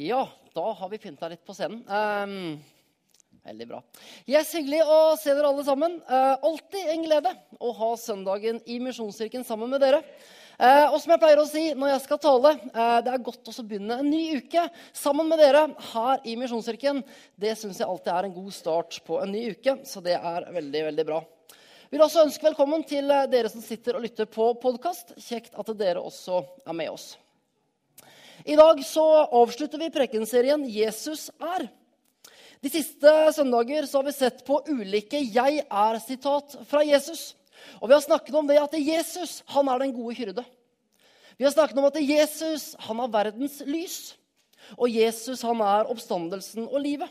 Ja, da har vi pynta litt på scenen. Um, veldig bra. Yes, hyggelig å se dere alle sammen. Uh, alltid en glede å ha søndagen i Misjonskirken sammen med dere. Uh, og som jeg pleier å si når jeg skal tale, uh, det er godt å begynne en ny uke sammen med dere her i Misjonskirken. Det syns jeg alltid er en god start på en ny uke, så det er veldig, veldig bra. Vi vil også ønske velkommen til dere som sitter og lytter på podkast. Kjekt at dere også er med oss. I dag så avslutter vi prekenserien 'Jesus er'. De siste søndager så har vi sett på ulike 'jeg er'-sitat fra Jesus. Og vi har snakket om det at Jesus han er den gode hyrde. Vi har snakket om at Jesus han er verdens lys. Og Jesus han er oppstandelsen og livet.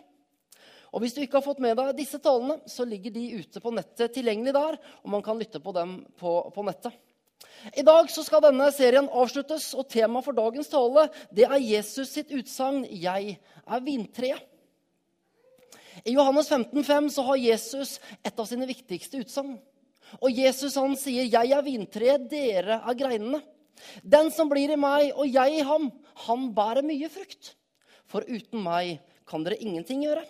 Og Hvis du ikke har fått med deg disse talene, så ligger de ute på nettet tilgjengelig der. og man kan lytte på dem på, på nettet. I dag så skal denne serien avsluttes, og temaet for dagens tale det er Jesus sitt utsagn 'Jeg er vintreet'. I Johannes 15, 5 så har Jesus et av sine viktigste utsagn. Og Jesus han sier, 'Jeg er vintreet, dere er greinene'. Den som blir i meg og jeg i ham, han bærer mye frukt. For uten meg kan dere ingenting gjøre.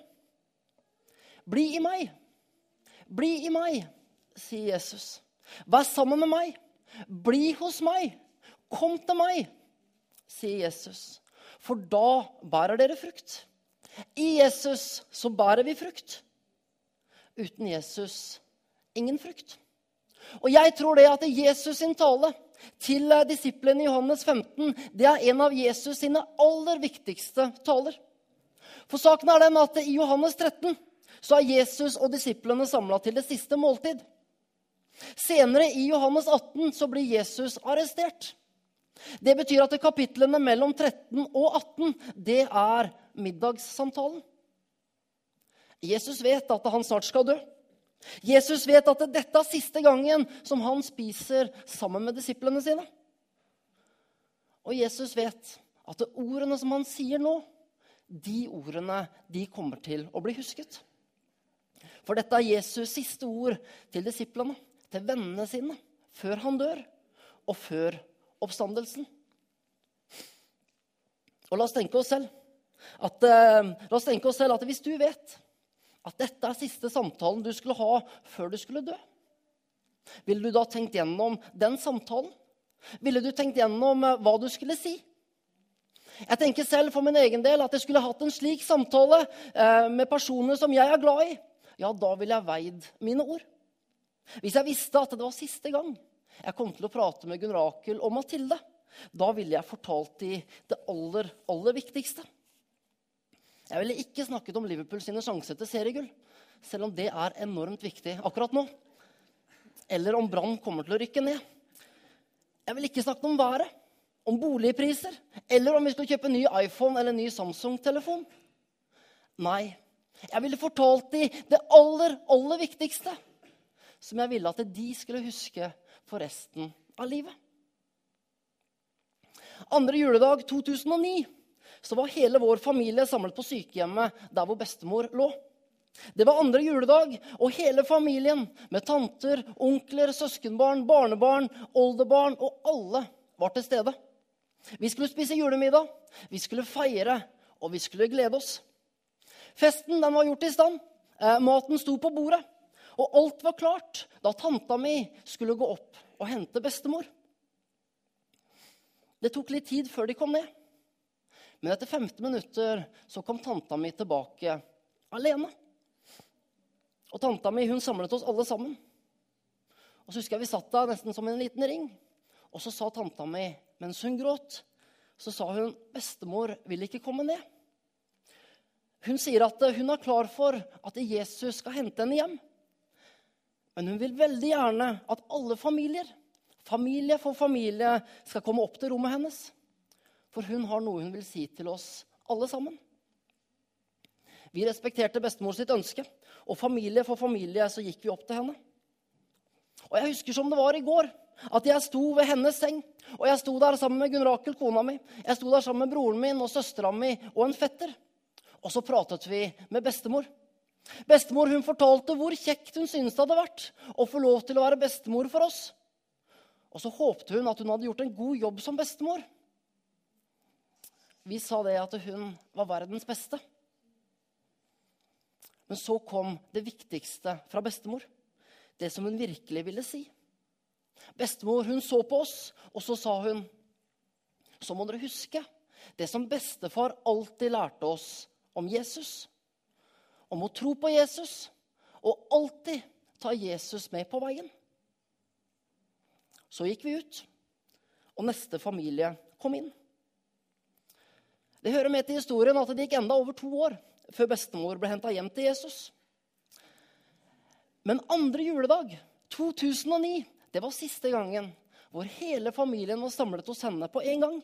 Bli i meg. Bli i meg, sier Jesus. Vær sammen med meg. Bli hos meg. Kom til meg, sier Jesus. For da bærer dere frukt. I Jesus så bærer vi frukt. Uten Jesus ingen frukt. Og jeg tror det at Jesus sin tale til disiplene i Johannes 15 det er en av Jesus sine aller viktigste taler. For saken er den at i Johannes 13 så er Jesus og disiplene samla til det siste måltid. Senere i Johannes 18 så blir Jesus arrestert. Det betyr at kapitlene mellom 13 og 18 det er middagssamtalen. Jesus vet at han snart skal dø. Jesus vet at dette er siste gangen som han spiser sammen med disiplene sine. Og Jesus vet at ordene som han sier nå, de ordene de kommer til å bli husket. For dette er Jesus' siste ord til disiplene til vennene sine før han dør, og før oppstandelsen. Og la oss tenke oss selv at, uh, la oss tenke oss selv at hvis du vet at dette er siste samtalen du skulle ha før du skulle dø, ville du da tenkt gjennom den samtalen? Ville du tenkt gjennom uh, hva du skulle si? Jeg tenker selv for min egen del at jeg skulle hatt en slik samtale uh, med personer som jeg er glad i. Ja, da ville jeg veid mine ord. Hvis jeg visste at det var siste gang jeg kom til å prate med Gunn Rakel og Mathilde, da ville jeg fortalt de det aller, aller viktigste. Jeg ville ikke snakket om Liverpool sine sjanser til seriegull, selv om det er enormt viktig akkurat nå. Eller om Brann kommer til å rykke ned. Jeg ville ikke snakket om været, om boligpriser, eller om vi skulle kjøpe ny iPhone eller ny Samsung-telefon. Nei, jeg ville fortalt de det aller, aller viktigste som jeg ville at de skulle huske for resten av livet. Andre juledag 2009 så var hele vår familie samlet på sykehjemmet der hvor bestemor lå. Det var andre juledag, og hele familien med tanter, onkler, søskenbarn, barnebarn, oldebarn og alle var til stede. Vi skulle spise julemiddag, vi skulle feire, og vi skulle glede oss. Festen den var gjort i stand. Eh, maten sto på bordet. Og alt var klart da tanta mi skulle gå opp og hente bestemor. Det tok litt tid før de kom ned. Men etter 15 minutter så kom tanta mi tilbake alene. Og tanta mi hun samlet oss alle sammen. Og så husker jeg Vi satt der nesten som en liten ring. Og så sa tanta mi, mens hun gråt, så sa hun, 'Bestemor vil ikke komme ned.' Hun sier at hun er klar for at Jesus skal hente henne hjem. Men hun vil veldig gjerne at alle familier, familie for familie, skal komme opp til rommet hennes. For hun har noe hun vil si til oss alle sammen. Vi respekterte bestemor sitt ønske, og familie for familie så gikk vi opp til henne. Og jeg husker som det var i går, at jeg sto ved hennes seng. Og jeg sto der sammen med Gunn Rakel, kona mi. Jeg sto der sammen med broren min og søstera mi og en fetter. Og så pratet vi med bestemor. Bestemor hun fortalte hvor kjekt hun syntes det hadde vært å få lov til å være bestemor for oss. Og så håpte hun at hun hadde gjort en god jobb som bestemor. vi sa det at hun var verdens beste. Men så kom det viktigste fra bestemor. Det som hun virkelig ville si. Bestemor hun så på oss, og så sa hun Så må dere huske det som bestefar alltid lærte oss om Jesus. Om å tro på Jesus og alltid ta Jesus med på veien. Så gikk vi ut, og neste familie kom inn. Det hører med til historien at det gikk enda over to år før bestemor ble henta hjem til Jesus. Men andre juledag, 2009, det var siste gangen hvor hele familien var samlet hos henne på en gang.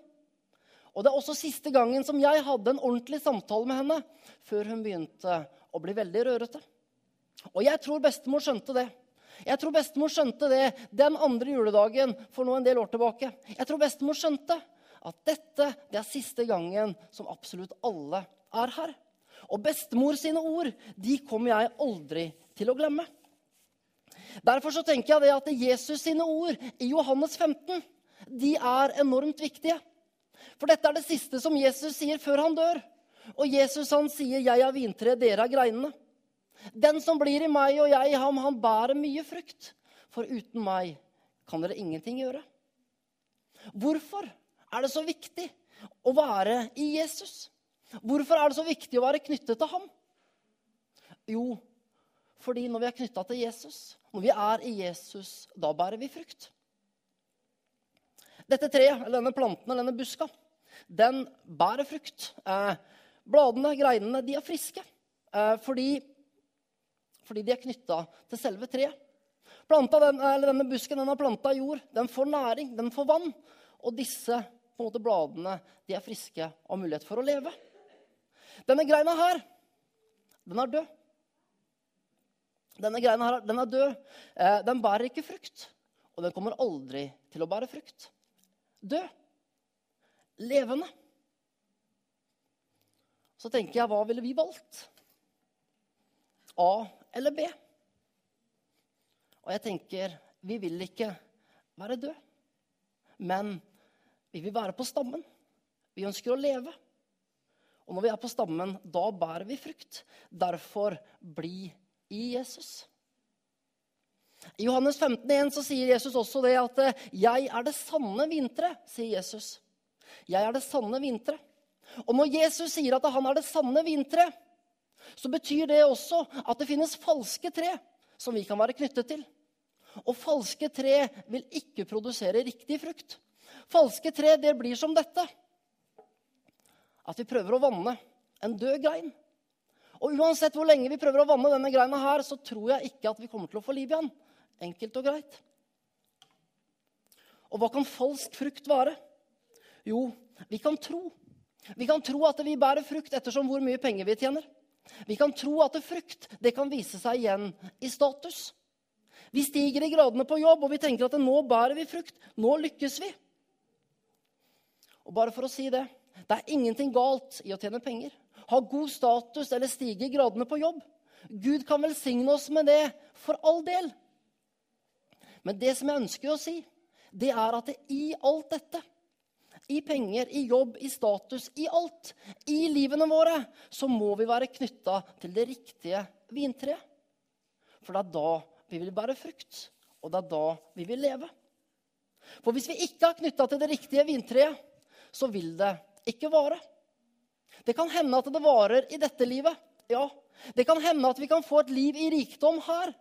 Og det er også siste gangen som jeg hadde en ordentlig samtale med henne før hun begynte å blir veldig rørete. Og jeg tror bestemor skjønte det. Jeg tror bestemor skjønte det den andre juledagen for nå en del år tilbake. Jeg tror bestemor skjønte at dette det er siste gangen som absolutt alle er her. Og bestemor sine ord de kommer jeg aldri til å glemme. Derfor så tenker jeg det at Jesus sine ord i Johannes 15 de er enormt viktige. For dette er det siste som Jesus sier før han dør. Og Jesus han sier, 'Jeg er vintre, dere er greinene'. Den som blir i meg og jeg i ham, han bærer mye frukt. For uten meg kan dere ingenting gjøre. Hvorfor er det så viktig å være i Jesus? Hvorfor er det så viktig å være knyttet til ham? Jo, fordi når vi er knytta til Jesus, når vi er i Jesus, da bærer vi frukt. Dette treet, eller denne planten eller denne buska, den bærer frukt. Eh, bladene, greinene, de er friske eh, fordi, fordi, de er knytta til selve treet. Den, denne busken den er planta jord. Den får næring, den får vann. Og disse på en måte, bladene de er friske og har mulighet for å leve. Denne greina her, den er død. Denne greina her, den er død. Eh, den bærer ikke frukt. Og den kommer aldri til å bære frukt. Død. Levende. Så tenker jeg, hva ville vi valgt? A eller B? Og jeg tenker, vi vil ikke være død. Men vi vil være på stammen. Vi ønsker å leve. Og når vi er på stammen, da bærer vi frukt. Derfor bli i Jesus. I Johannes 15, 1 så sier Jesus også det at 'jeg er det sanne vinteret', sier Jesus. Jeg er det sanne vintre. Og når Jesus sier at han er det sanne vintre, så betyr det også at det finnes falske tre som vi kan være knyttet til. Og falske tre vil ikke produsere riktig frukt. Falske tre det blir som dette at vi prøver å vanne en død grein. Og uansett hvor lenge vi prøver å vanne denne greina her, så tror jeg ikke at vi kommer til å få liv i den. Enkelt og greit. Og hva kan falsk frukt være? Jo, vi kan tro. Vi kan tro at vi bærer frukt ettersom hvor mye penger vi tjener. Vi kan tro at frukt det kan vise seg igjen i status. Vi stiger i gradene på jobb, og vi tenker at nå bærer vi frukt. Nå lykkes vi. Og bare for å si det det er ingenting galt i å tjene penger, ha god status eller stige i gradene på jobb. Gud kan velsigne oss med det, for all del. Men det som jeg ønsker å si, det er at det i alt dette, i penger, i jobb, i status, i alt, i livene våre, så må vi være knytta til det riktige vintreet. For det er da vi vil bære frukt, og det er da vi vil leve. For hvis vi ikke er knytta til det riktige vintreet, så vil det ikke vare. Det kan hende at det varer i dette livet. Ja, det kan hende at vi kan få et liv i rikdom her.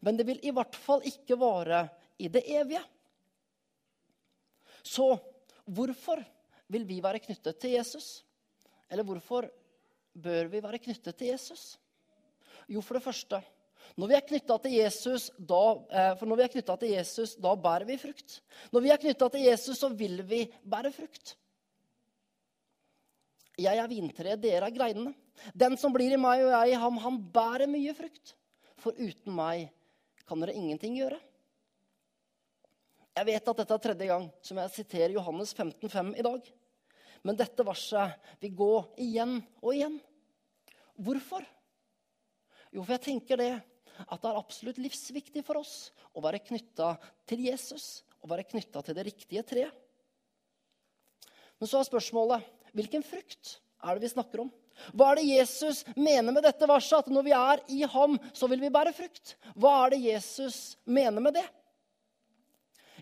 Men det vil i hvert fall ikke vare i det evige. Så hvorfor vil vi være knyttet til Jesus? Eller hvorfor bør vi være knyttet til Jesus? Jo, for det første når vi er knytta til Jesus, da, eh, for når vi er til Jesus, da bærer vi frukt. Når vi er knytta til Jesus, så vil vi bære frukt. Jeg er vintreet, dere er greinene. Den som blir i meg og jeg i ham, han bærer mye frukt. For uten meg kan dere ingenting gjøre. Jeg vet at dette er tredje gang som jeg siterer Johannes 15, 5 i dag. Men dette verset vil gå igjen og igjen. Hvorfor? Jo, for jeg tenker det at det er absolutt livsviktig for oss å være knytta til Jesus, å være knytta til det riktige treet. Men så er spørsmålet hvilken frukt er det vi snakker om? Hva er det Jesus mener med dette verset? At når vi er i ham, så vil vi bære frukt. Hva er det Jesus mener med det?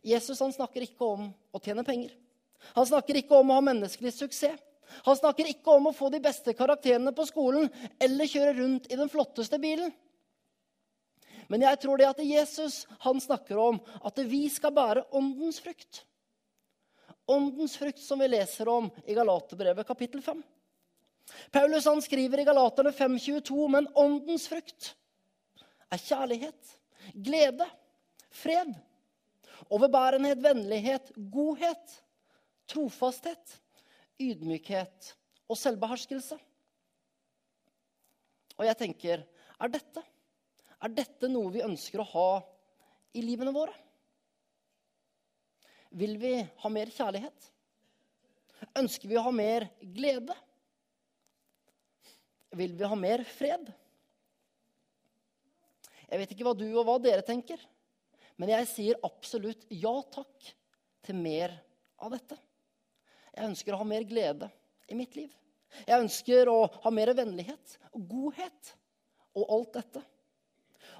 Jesus han snakker ikke om å tjene penger. Han snakker ikke om å ha menneskelig suksess. Han snakker ikke om å få de beste karakterene på skolen eller kjøre rundt i den flotteste bilen. Men jeg tror det at Jesus han snakker om at vi skal bære åndens frukt. Åndens frukt som vi leser om i Galaterbrevet kapittel 5. Paulus han skriver i Galaterne 5,22.: Men åndens frukt er kjærlighet, glede, fred, overbærenhet, vennlighet, godhet, trofasthet, ydmykhet og selvbeherskelse. Og jeg tenker er dette, er dette noe vi ønsker å ha i livene våre? Vil vi ha mer kjærlighet? Ønsker vi å ha mer glede? Vil vi ha mer fred? Jeg vet ikke hva du og hva dere tenker, men jeg sier absolutt ja takk til mer av dette. Jeg ønsker å ha mer glede i mitt liv. Jeg ønsker å ha mer vennlighet og godhet og alt dette.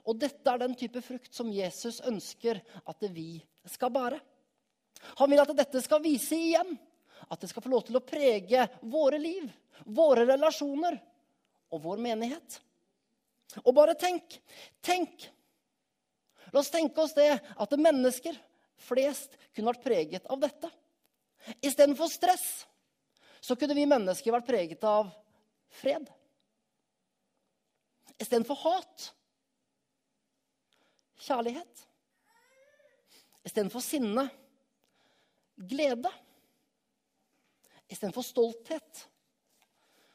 Og dette er den type frukt som Jesus ønsker at vi skal bære. Han vil at dette skal vise igjen. At det skal få lov til å prege våre liv, våre relasjoner og vår menighet. Og bare tenk, tenk La oss tenke oss det at mennesker flest kunne vært preget av dette. Istedenfor stress så kunne vi mennesker vært preget av fred. Istedenfor hat kjærlighet. Istedenfor sinne glede. Istedenfor stolthet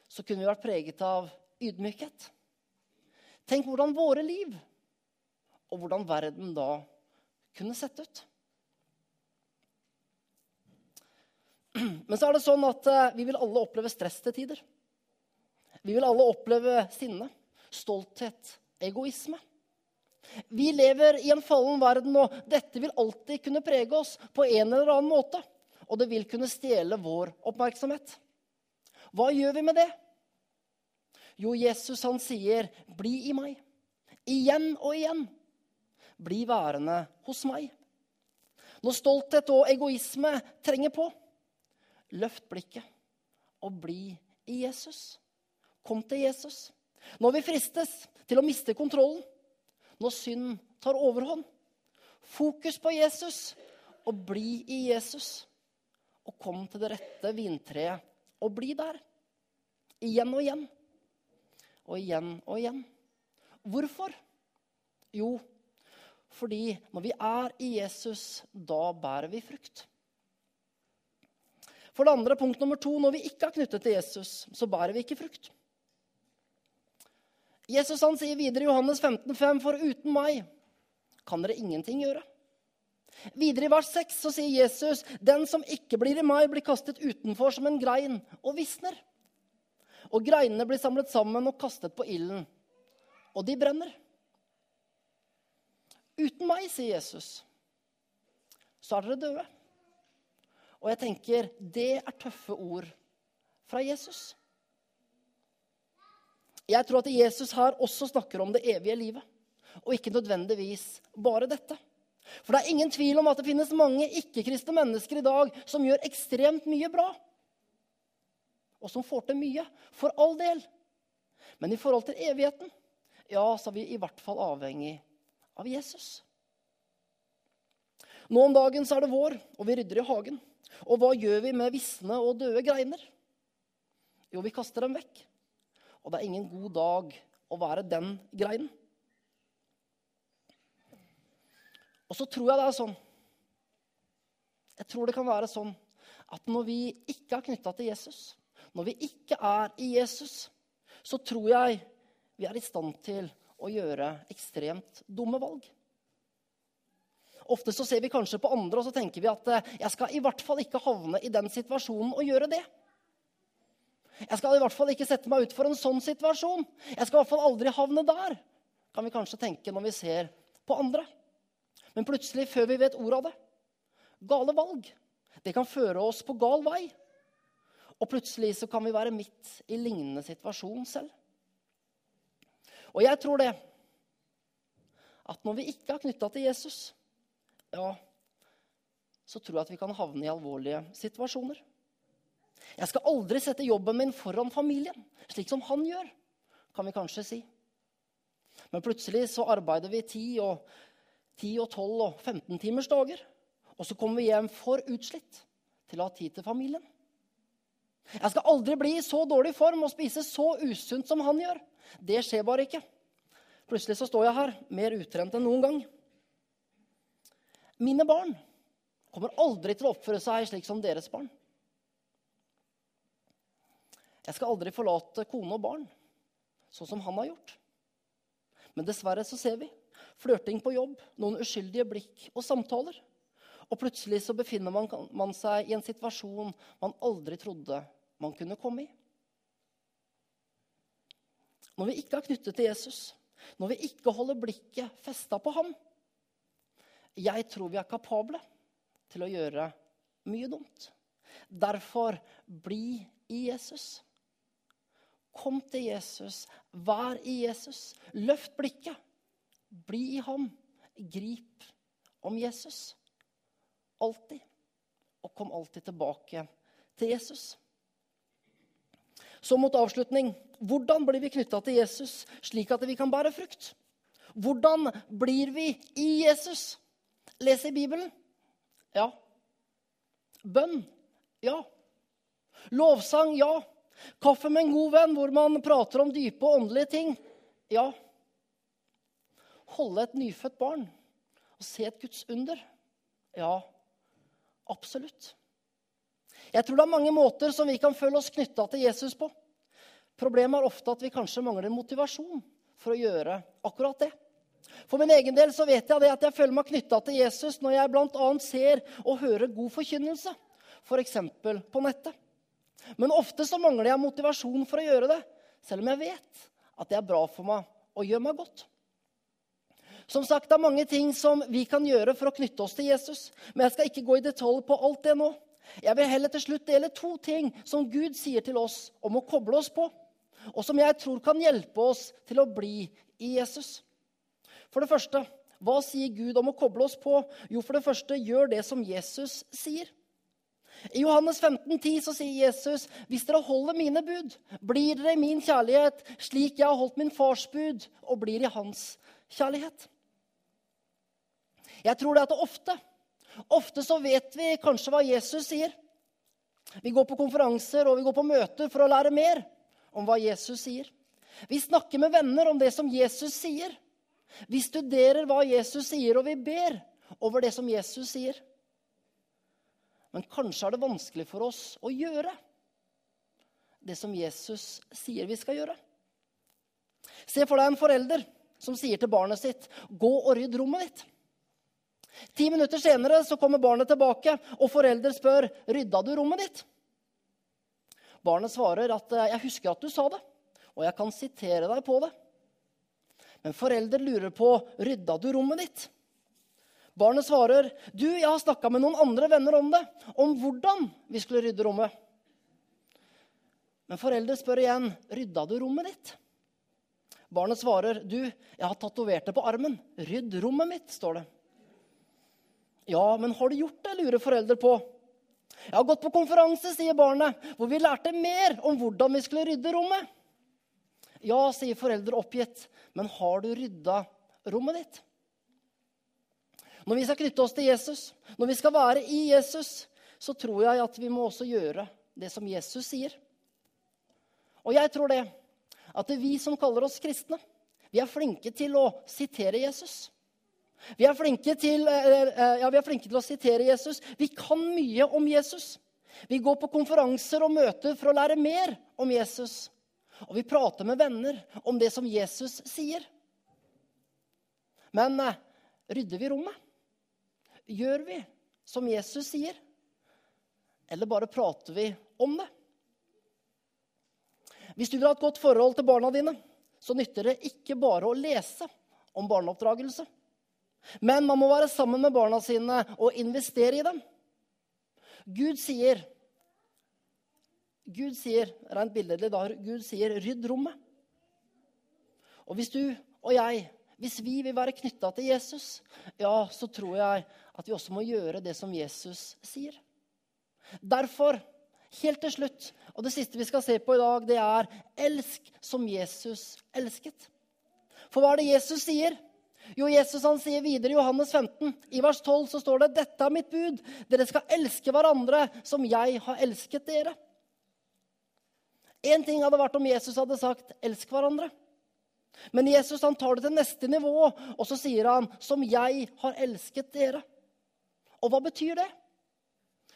så kunne vi vært preget av ydmykhet. Tenk hvordan våre liv og hvordan verden da kunne sett ut. Men så er det sånn at eh, vi vil alle oppleve stress til tider. Vi vil alle oppleve sinne, stolthet, egoisme. Vi lever i en fallen verden, og dette vil alltid kunne prege oss på en eller annen måte. Og det vil kunne stjele vår oppmerksomhet. Hva gjør vi med det? Jo, Jesus han sier, 'Bli i meg'. Igjen og igjen. Bli værende hos meg. Når stolthet og egoisme trenger på, løft blikket og bli i Jesus. Kom til Jesus. Når vi fristes til å miste kontrollen, når synd tar overhånd. Fokus på Jesus og bli i Jesus. Og kom til det rette vintreet og bli der. Igjen og igjen. Og igjen og igjen. Hvorfor? Jo, fordi når vi er i Jesus, da bærer vi frukt. For det andre, punkt nummer to, når vi ikke er knyttet til Jesus, så bærer vi ikke frukt. Jesus han sier videre i Johannes 15, 15,5.: For uten meg kan dere ingenting gjøre. Videre i vers 6 så sier Jesus.: Den som ikke blir i meg, blir kastet utenfor som en grein og visner. Og greinene blir samlet sammen og kastet på ilden, og de brenner. Uten meg, sier Jesus, så er dere døde. Og jeg tenker, det er tøffe ord fra Jesus. Jeg tror at Jesus her også snakker om det evige livet, og ikke nødvendigvis bare dette. For det er ingen tvil om at det finnes mange ikke-kristne mennesker i dag som gjør ekstremt mye bra. Og som får til mye. For all del. Men i forhold til evigheten, ja, så er vi i hvert fall avhengig av Jesus. Nå om dagen så er det vår, og vi rydder i hagen. Og hva gjør vi med visne og døde greiner? Jo, vi kaster dem vekk. Og det er ingen god dag å være den greinen. Og så tror jeg det er sånn Jeg tror det kan være sånn at når vi ikke er knytta til Jesus, når vi ikke er i Jesus, så tror jeg vi er i stand til å gjøre ekstremt dumme valg. Ofte så ser vi kanskje på andre og så tenker vi at eh, jeg skal i hvert fall ikke havne i den situasjonen og gjøre det. Jeg skal i hvert fall ikke sette meg ut for en sånn situasjon. Jeg skal i hvert fall aldri havne der, kan vi kanskje tenke når vi ser på andre. Men plutselig, før vi vet ordet av det Gale valg. Det kan føre oss på gal vei. Og plutselig så kan vi være midt i lignende situasjon selv. Og jeg tror det at når vi ikke er knytta til Jesus, ja, så tror jeg at vi kan havne i alvorlige situasjoner. Jeg skal aldri sette jobben min foran familien, slik som han gjør, kan vi kanskje si. Men plutselig så arbeider vi 10 og, 10 og 12 og 15 timers dager. Og så kommer vi hjem for utslitt til å ha tid til familien. Jeg skal aldri bli i så dårlig form og spise så usunt som han gjør. Det skjer bare ikke. Plutselig så står jeg her, mer utrent enn noen gang. Mine barn kommer aldri til å oppføre seg slik som deres barn. Jeg skal aldri forlate kone og barn sånn som han har gjort. Men dessverre så ser vi flørting på jobb, noen uskyldige blikk og samtaler. Og plutselig så befinner man, seg i en situasjon man aldri trodde man kunne komme i. Når vi ikke er knyttet til Jesus, når vi ikke holder blikket festa på ham Jeg tror vi er kapable til å gjøre mye dumt. Derfor bli i Jesus. Kom til Jesus. Vær i Jesus. Løft blikket. Bli i ham. Grip om Jesus. Alltid. Og kom alltid tilbake til Jesus. Så mot avslutning hvordan blir vi knytta til Jesus slik at vi kan bære frukt? Hvordan blir vi i Jesus? Les i Bibelen. Ja. Bønn. Ja. Lovsang. Ja. Kaffe med en god venn hvor man prater om dype og åndelige ting. Ja. Holde et nyfødt barn og se et Guds under. Ja, absolutt. Jeg tror det er mange måter som vi kan føle oss knytta til Jesus på. Problemet er ofte at vi kanskje mangler motivasjon for å gjøre akkurat det. For min egen del så vet jeg at jeg føler meg knytta til Jesus når jeg bl.a. ser og hører god forkynnelse, f.eks. For på nettet. Men ofte så mangler jeg motivasjon for å gjøre det, selv om jeg vet at det er bra for meg og gjør meg godt. Som sagt, Det er mange ting som vi kan gjøre for å knytte oss til Jesus. Men jeg skal ikke gå i detalj på alt det nå. Jeg vil heller til slutt dele to ting som Gud sier til oss om å koble oss på, og som jeg tror kan hjelpe oss til å bli i Jesus. For det første, hva sier Gud om å koble oss på? Jo, for det første, gjør det som Jesus sier. I Johannes 15, 10 så sier Jesus, 'Hvis dere holder mine bud, blir dere i min kjærlighet, slik jeg har holdt min fars bud, og blir i hans kjærlighet.' Jeg tror det at det ofte Ofte så vet vi kanskje hva Jesus sier. Vi går på konferanser og vi går på møter for å lære mer om hva Jesus sier. Vi snakker med venner om det som Jesus sier. Vi studerer hva Jesus sier, og vi ber over det som Jesus sier. Men kanskje er det vanskelig for oss å gjøre det som Jesus sier vi skal gjøre. Se for deg en forelder som sier til barnet sitt, 'Gå og rydd rommet ditt'. Ti minutter senere så kommer barnet tilbake, og forelder spør, 'Rydda du rommet ditt?' Barnet svarer at 'Jeg husker at du sa det, og jeg kan sitere deg på det'. Men forelder lurer på, 'Rydda du rommet ditt?' Barnet svarer, 'Du, jeg har snakka med noen andre venner om det, om hvordan vi skulle rydde rommet.' Men forelder spør igjen, 'Rydda du rommet ditt?' Barnet svarer, 'Du, jeg har tatovert det på armen. Rydd rommet mitt', står det. 'Ja, men har du gjort det?' lurer foreldre på. 'Jeg har gått på konferanse', sier barnet, 'hvor vi lærte mer om hvordan vi skulle rydde rommet.' 'Ja', sier foreldre oppgitt, 'men har du rydda rommet ditt?' Når vi skal knytte oss til Jesus, når vi skal være i Jesus, så tror jeg at vi må også gjøre det som Jesus sier. Og jeg tror det at det er vi som kaller oss kristne, vi er flinke til å sitere Jesus. Vi er, til, eh, eh, ja, vi er flinke til å sitere Jesus. Vi kan mye om Jesus. Vi går på konferanser og møter for å lære mer om Jesus. Og vi prater med venner om det som Jesus sier. Men eh, rydder vi rommet? Gjør vi som Jesus sier? Eller bare prater vi om det? Hvis du vil ha et godt forhold til barna dine, så nytter det ikke bare å lese om barneoppdragelse. Men man må være sammen med barna sine og investere i dem. Gud sier, Gud sier, rent billedlig, da Gud sier 'rydd rommet'. Og hvis du og jeg, hvis vi vil være knytta til Jesus, ja, så tror jeg at vi også må gjøre det som Jesus sier. Derfor, helt til slutt, og det siste vi skal se på i dag, det er 'elsk som Jesus elsket'. For hva er det Jesus sier? Jo, Jesus han sier videre i Johannes 15, i vers 12, så står det 'Dette er mitt bud. Dere skal elske hverandre som jeg har elsket dere'. Én ting hadde vært om Jesus hadde sagt 'elsk hverandre'. Men Jesus han tar det til neste nivå, og så sier han 'som jeg har elsket dere'. Og hva betyr det?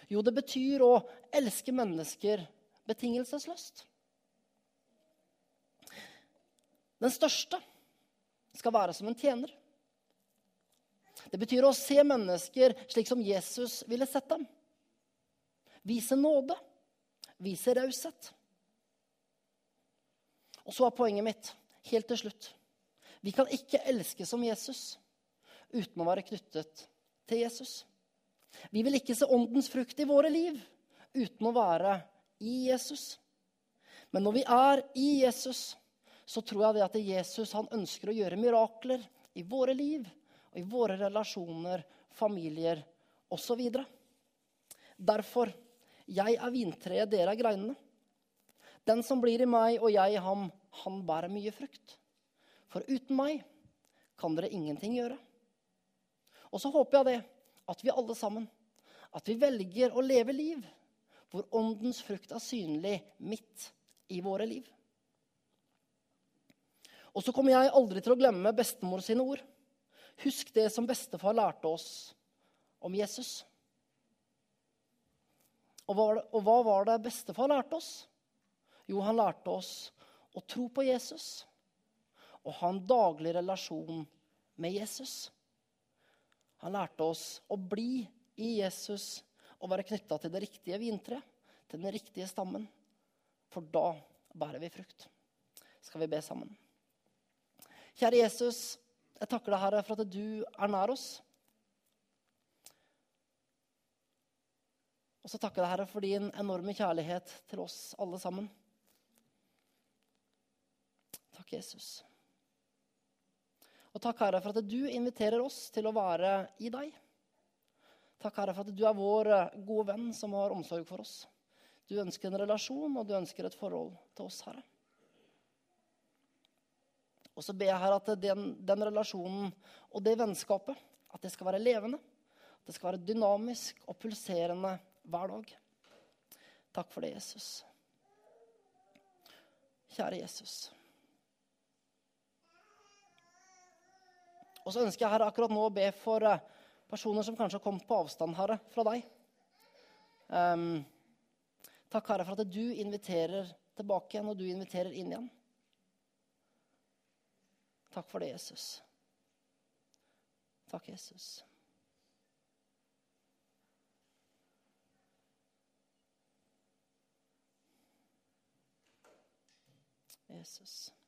Jo, det betyr å elske mennesker betingelsesløst. Den største skal være som en tjener. Det betyr å se mennesker slik som Jesus ville sett dem. Vise nåde, vise raushet. Og så er poenget mitt, helt til slutt Vi kan ikke elske som Jesus uten å være knyttet til Jesus. Vi vil ikke se åndens frukt i våre liv uten å være i Jesus. Men når vi er i Jesus, så tror jeg det at Jesus han ønsker å gjøre mirakler i våre liv og i våre relasjoner, familier osv. Derfor jeg er vintreet, dere er greinene. Den som blir i meg og jeg i ham, han bærer mye frukt. For uten meg kan dere ingenting gjøre. Og så håper jeg det, at vi alle sammen at vi velger å leve liv hvor åndens frukt er synlig midt i våre liv. Og så kommer jeg aldri til å glemme bestemor sine ord. Husk det som bestefar lærte oss om Jesus. Og hva, og hva var det bestefar lærte oss? Jo, han lærte oss å tro på Jesus og ha en daglig relasjon med Jesus. Han lærte oss å bli i Jesus og være knytta til det riktige vintreet, til den riktige stammen. For da bærer vi frukt. Skal vi be sammen? Kjære Jesus, jeg takker deg, Herre, for at du er nær oss. Og så takker jeg deg, Herre, for din enorme kjærlighet til oss alle sammen. Takk, Jesus. Og takk, Herre, for at du inviterer oss til å være i deg. Takk, Herre, for at du er vår gode venn som har omsorg for oss. Du ønsker en relasjon, og du ønsker et forhold til oss, Herre. Og så ber jeg her at den, den, relasjonen og det vennskapet at det skal være levende. At det skal være dynamisk og pulserende hver dag. Takk for det, Jesus. Kjære Jesus. Og så ønsker jeg her akkurat nå å be for eh, personer som kanskje har kommet på avstand, Herre, fra deg. Um, takk, Herre, for at du inviterer tilbake igjen, og du inviterer inn igjen. Takk for det, Jesus. Takk, Jesus. Jesus.